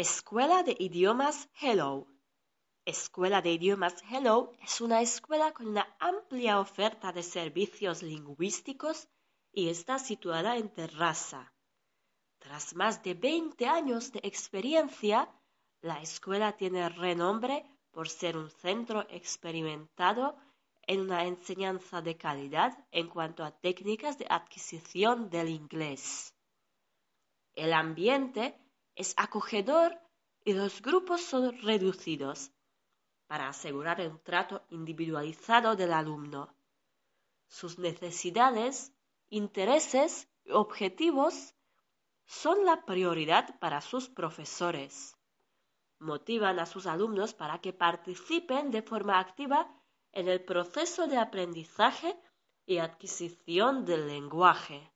Escuela de Idiomas Hello. Escuela de Idiomas Hello es una escuela con una amplia oferta de servicios lingüísticos y está situada en Terrassa. Tras más de 20 años de experiencia, la escuela tiene renombre por ser un centro experimentado en una enseñanza de calidad en cuanto a técnicas de adquisición del inglés. El ambiente es acogedor y los grupos son reducidos para asegurar un trato individualizado del alumno. Sus necesidades, intereses y objetivos son la prioridad para sus profesores. Motivan a sus alumnos para que participen de forma activa en el proceso de aprendizaje y adquisición del lenguaje.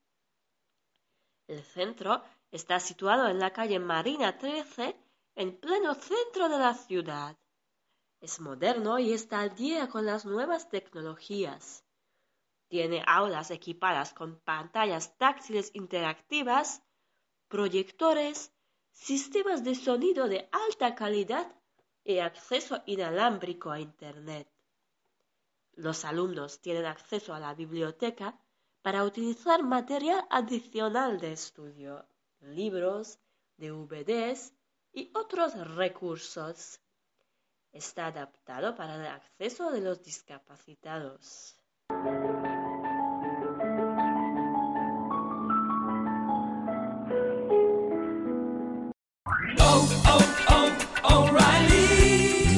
El centro Está situado en la calle Marina 13, en pleno centro de la ciudad. Es moderno y está al día con las nuevas tecnologías. Tiene aulas equipadas con pantallas táctiles interactivas, proyectores, sistemas de sonido de alta calidad y acceso inalámbrico a Internet. Los alumnos tienen acceso a la biblioteca para utilizar material adicional de estudio libros, DVDs y otros recursos. Está adaptado para el acceso de los discapacitados.